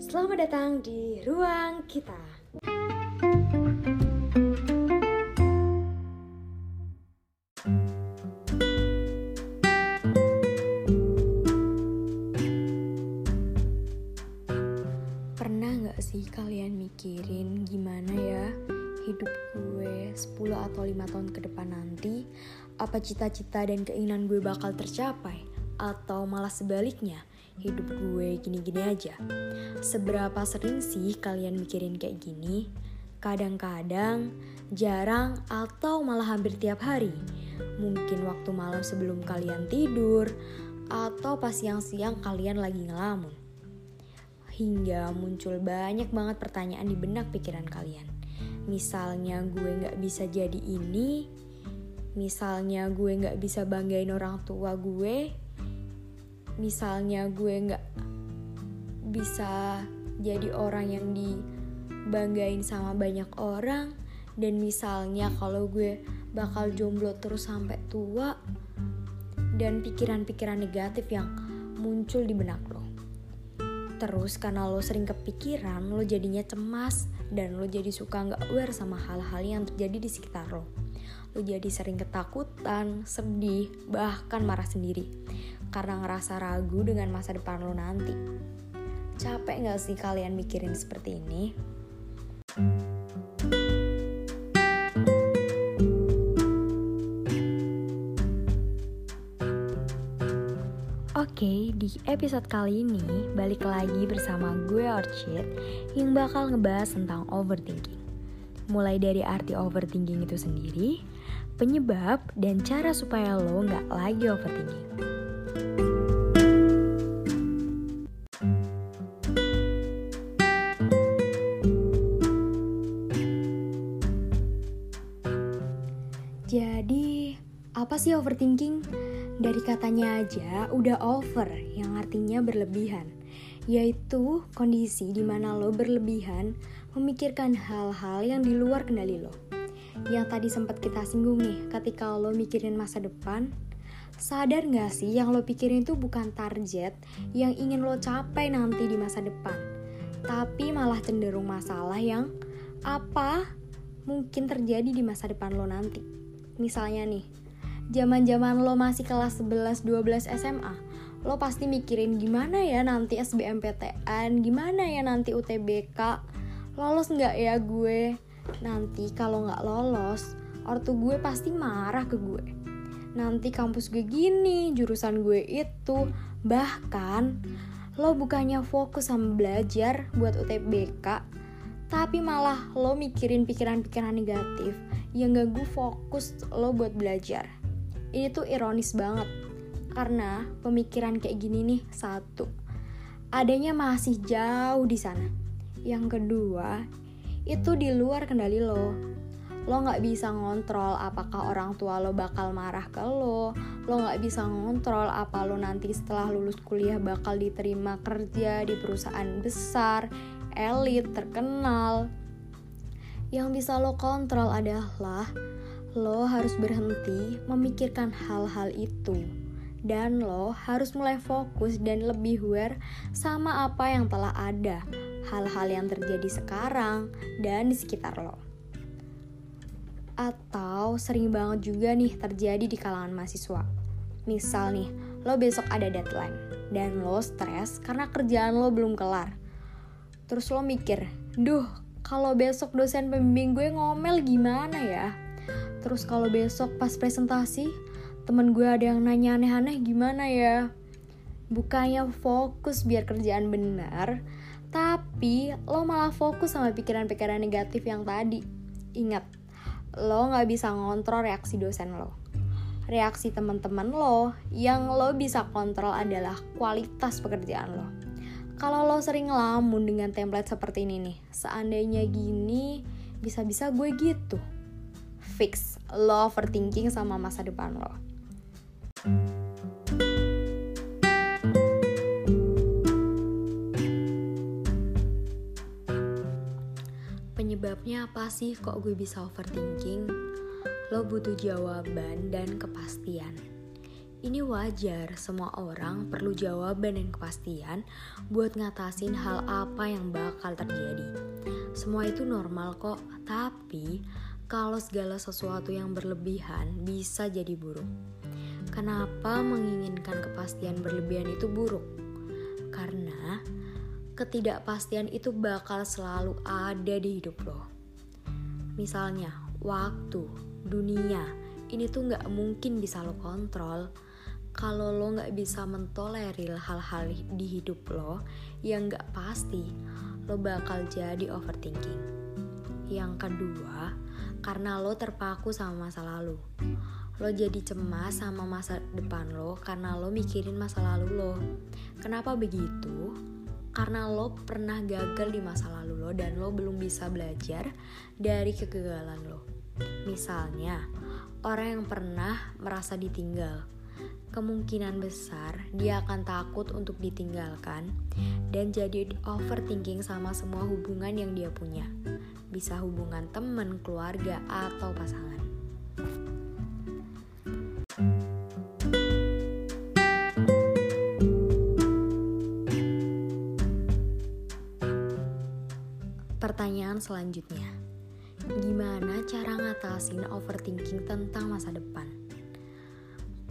Selamat datang di ruang kita. Pernah gak sih kalian mikirin gimana ya hidup gue 10 atau 5 tahun ke depan nanti? Apa cita-cita dan keinginan gue bakal tercapai? Atau malah sebaliknya, hidup gue gini-gini aja? Seberapa sering sih kalian mikirin kayak gini? Kadang-kadang, jarang, atau malah hampir tiap hari. Mungkin waktu malam sebelum kalian tidur, atau pas siang-siang kalian lagi ngelamun hingga muncul banyak banget pertanyaan di benak pikiran kalian. Misalnya gue gak bisa jadi ini, misalnya gue gak bisa banggain orang tua gue, misalnya gue gak bisa jadi orang yang dibanggain sama banyak orang, dan misalnya kalau gue bakal jomblo terus sampai tua, dan pikiran-pikiran negatif yang muncul di benak lo. Terus karena lo sering kepikiran, lo jadinya cemas dan lo jadi suka nggak aware sama hal-hal yang terjadi di sekitar lo. Lo jadi sering ketakutan, sedih, bahkan marah sendiri karena ngerasa ragu dengan masa depan lo nanti. Capek nggak sih kalian mikirin seperti ini? Oke, di episode kali ini balik lagi bersama gue Orchid yang bakal ngebahas tentang overthinking. Mulai dari arti overthinking itu sendiri, penyebab, dan cara supaya lo nggak lagi overthinking. Jadi, apa sih overthinking? Dari katanya aja udah over, yang artinya berlebihan. Yaitu kondisi di mana lo berlebihan memikirkan hal-hal yang di luar kendali lo. Yang tadi sempat kita singgung nih, ketika lo mikirin masa depan, sadar gak sih yang lo pikirin itu bukan target yang ingin lo capai nanti di masa depan, tapi malah cenderung masalah yang apa mungkin terjadi di masa depan lo nanti. Misalnya nih, zaman-zaman lo masih kelas 11 12 SMA, lo pasti mikirin gimana ya nanti SBMPTN, gimana ya nanti UTBK, lolos nggak ya gue? Nanti kalau nggak lolos, ortu gue pasti marah ke gue. Nanti kampus gue gini, jurusan gue itu, bahkan lo bukannya fokus sama belajar buat UTBK, tapi malah lo mikirin pikiran-pikiran negatif yang ganggu fokus lo buat belajar. Ini tuh ironis banget, karena pemikiran kayak gini nih, satu, adanya masih jauh di sana. Yang kedua, itu di luar kendali lo. Lo gak bisa ngontrol apakah orang tua lo bakal marah ke lo. Lo gak bisa ngontrol apa lo nanti setelah lulus kuliah bakal diterima kerja di perusahaan besar, elit, terkenal. Yang bisa lo kontrol adalah lo harus berhenti memikirkan hal-hal itu. Dan lo harus mulai fokus dan lebih aware sama apa yang telah ada, hal-hal yang terjadi sekarang dan di sekitar lo. Atau sering banget juga nih terjadi di kalangan mahasiswa. Misal nih, lo besok ada deadline dan lo stres karena kerjaan lo belum kelar. Terus lo mikir, duh kalau besok dosen pembimbing gue ngomel gimana ya? Terus kalau besok pas presentasi, temen gue ada yang nanya aneh-aneh gimana ya? Bukannya fokus biar kerjaan benar, tapi lo malah fokus sama pikiran-pikiran negatif yang tadi. Ingat, lo gak bisa ngontrol reaksi dosen lo. Reaksi teman-teman lo yang lo bisa kontrol adalah kualitas pekerjaan lo. Kalau lo sering ngelamun dengan template seperti ini nih, seandainya gini, bisa-bisa gue gitu. Fix, lo overthinking sama masa depan lo. Penyebabnya apa sih kok gue bisa overthinking? Lo butuh jawaban dan kepastian. Ini wajar, semua orang perlu jawaban dan kepastian buat ngatasin hal apa yang bakal terjadi. Semua itu normal kok, tapi kalau segala sesuatu yang berlebihan bisa jadi buruk. Kenapa menginginkan kepastian berlebihan itu buruk? Karena ketidakpastian itu bakal selalu ada di hidup lo. Misalnya, waktu, dunia, ini tuh nggak mungkin bisa lo kontrol kalau lo nggak bisa mentolerir hal-hal di hidup lo yang nggak pasti, lo bakal jadi overthinking. Yang kedua, karena lo terpaku sama masa lalu. Lo jadi cemas sama masa depan lo karena lo mikirin masa lalu lo. Kenapa begitu? Karena lo pernah gagal di masa lalu lo dan lo belum bisa belajar dari kegagalan lo. Misalnya, orang yang pernah merasa ditinggal kemungkinan besar dia akan takut untuk ditinggalkan dan jadi overthinking sama semua hubungan yang dia punya. Bisa hubungan teman, keluarga, atau pasangan. Selanjutnya, gimana cara ngatasin overthinking tentang masa depan?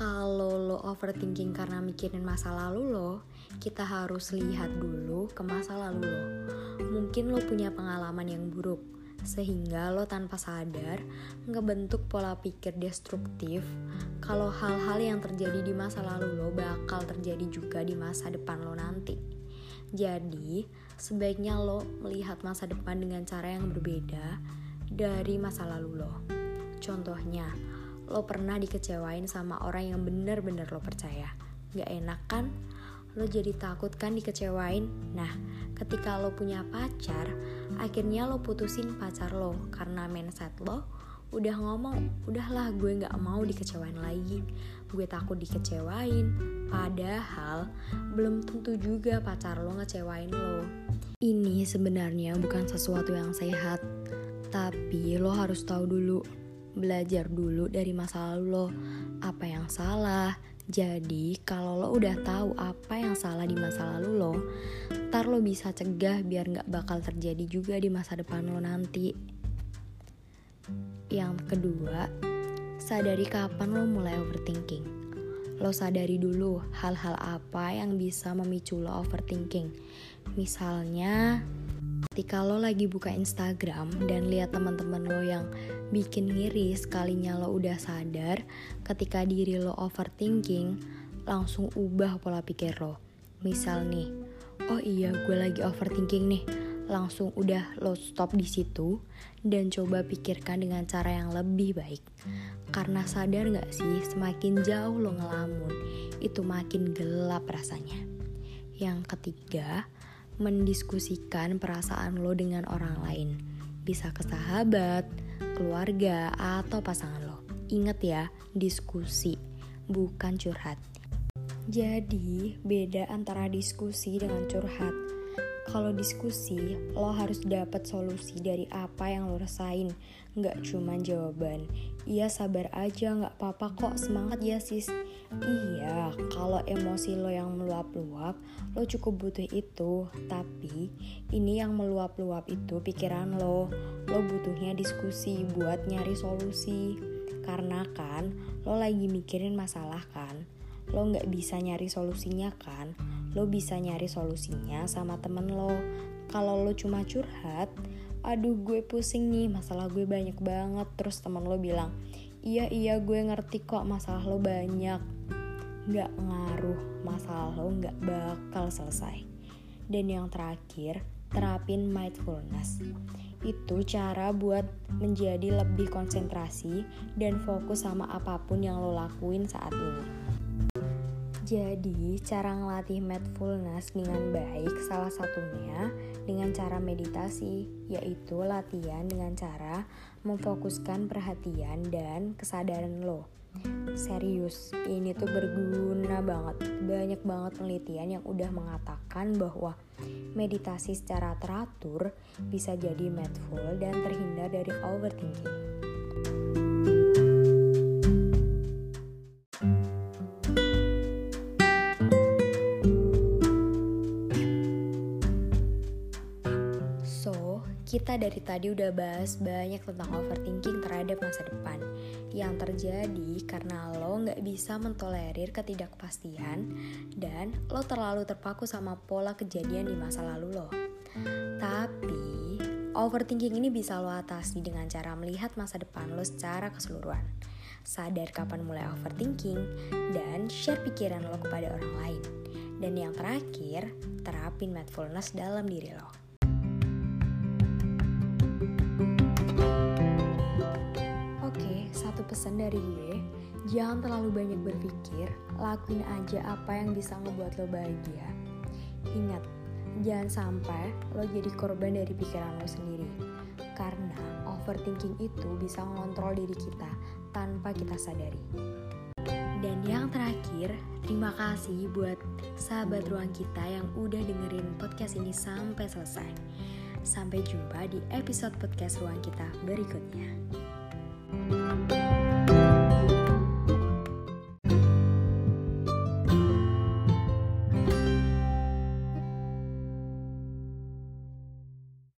kalau lo overthinking karena mikirin masa lalu lo, kita harus lihat dulu ke masa lalu lo. Mungkin lo punya pengalaman yang buruk, sehingga lo tanpa sadar ngebentuk pola pikir destruktif kalau hal-hal yang terjadi di masa lalu lo bakal terjadi juga di masa depan lo nanti. Jadi, sebaiknya lo melihat masa depan dengan cara yang berbeda dari masa lalu lo. Contohnya, lo pernah dikecewain sama orang yang bener-bener lo percaya. Gak enak kan? Lo jadi takut kan dikecewain? Nah, ketika lo punya pacar, akhirnya lo putusin pacar lo karena mindset lo udah ngomong, udahlah gue gak mau dikecewain lagi. Gue takut dikecewain, padahal belum tentu juga pacar lo ngecewain lo. Ini sebenarnya bukan sesuatu yang sehat, tapi lo harus tahu dulu belajar dulu dari masa lalu lo apa yang salah jadi kalau lo udah tahu apa yang salah di masa lalu lo ntar lo bisa cegah biar nggak bakal terjadi juga di masa depan lo nanti yang kedua sadari kapan lo mulai overthinking. Lo sadari dulu hal-hal apa yang bisa memicu lo overthinking. Misalnya ketika lo lagi buka Instagram dan lihat teman-teman lo yang bikin ngiri sekalinya lo udah sadar ketika diri lo overthinking langsung ubah pola pikir lo. Misal nih oh iya gue lagi overthinking nih langsung udah lo stop di situ dan coba pikirkan dengan cara yang lebih baik karena sadar gak sih semakin jauh lo ngelamun itu makin gelap rasanya yang ketiga mendiskusikan perasaan lo dengan orang lain bisa ke sahabat, keluarga, atau pasangan lo. Ingat ya, diskusi, bukan curhat. Jadi, beda antara diskusi dengan curhat. Kalau diskusi, lo harus dapat solusi dari apa yang lo rasain, nggak cuma jawaban. Iya sabar aja, nggak apa-apa kok, semangat ya sis. Iya, kalau emosi lo yang meluap-luap, lo cukup butuh itu. Tapi, ini yang meluap-luap itu pikiran lo. Lo butuhnya diskusi buat nyari solusi. Karena kan, lo lagi mikirin masalah kan. Lo nggak bisa nyari solusinya kan lo bisa nyari solusinya sama temen lo. Kalau lo cuma curhat, aduh gue pusing nih, masalah gue banyak banget. Terus temen lo bilang, iya iya gue ngerti kok masalah lo banyak. Gak ngaruh, masalah lo gak bakal selesai. Dan yang terakhir, terapin mindfulness. Itu cara buat menjadi lebih konsentrasi dan fokus sama apa pun yang lo lakuin saat ini. Jadi, cara ngelatih mindfulness dengan baik salah satunya dengan cara meditasi, yaitu latihan dengan cara memfokuskan perhatian dan kesadaran lo. Serius, ini tuh berguna banget. Banyak banget penelitian yang udah mengatakan bahwa meditasi secara teratur bisa jadi mindful dan terhindar dari overthinking. Kita dari tadi udah bahas banyak tentang overthinking terhadap masa depan yang terjadi karena lo nggak bisa mentolerir ketidakpastian dan lo terlalu terpaku sama pola kejadian di masa lalu lo. Tapi overthinking ini bisa lo atasi dengan cara melihat masa depan lo secara keseluruhan. Sadar kapan mulai overthinking dan share pikiran lo kepada orang lain. Dan yang terakhir, terapin mindfulness dalam diri lo. Pesan dari gue, jangan terlalu banyak berpikir, lakuin aja apa yang bisa ngebuat lo bahagia. Ingat, jangan sampai lo jadi korban dari pikiran lo sendiri. Karena overthinking itu bisa mengontrol diri kita tanpa kita sadari. Dan yang terakhir, terima kasih buat sahabat ruang kita yang udah dengerin podcast ini sampai selesai. Sampai jumpa di episode podcast ruang kita berikutnya.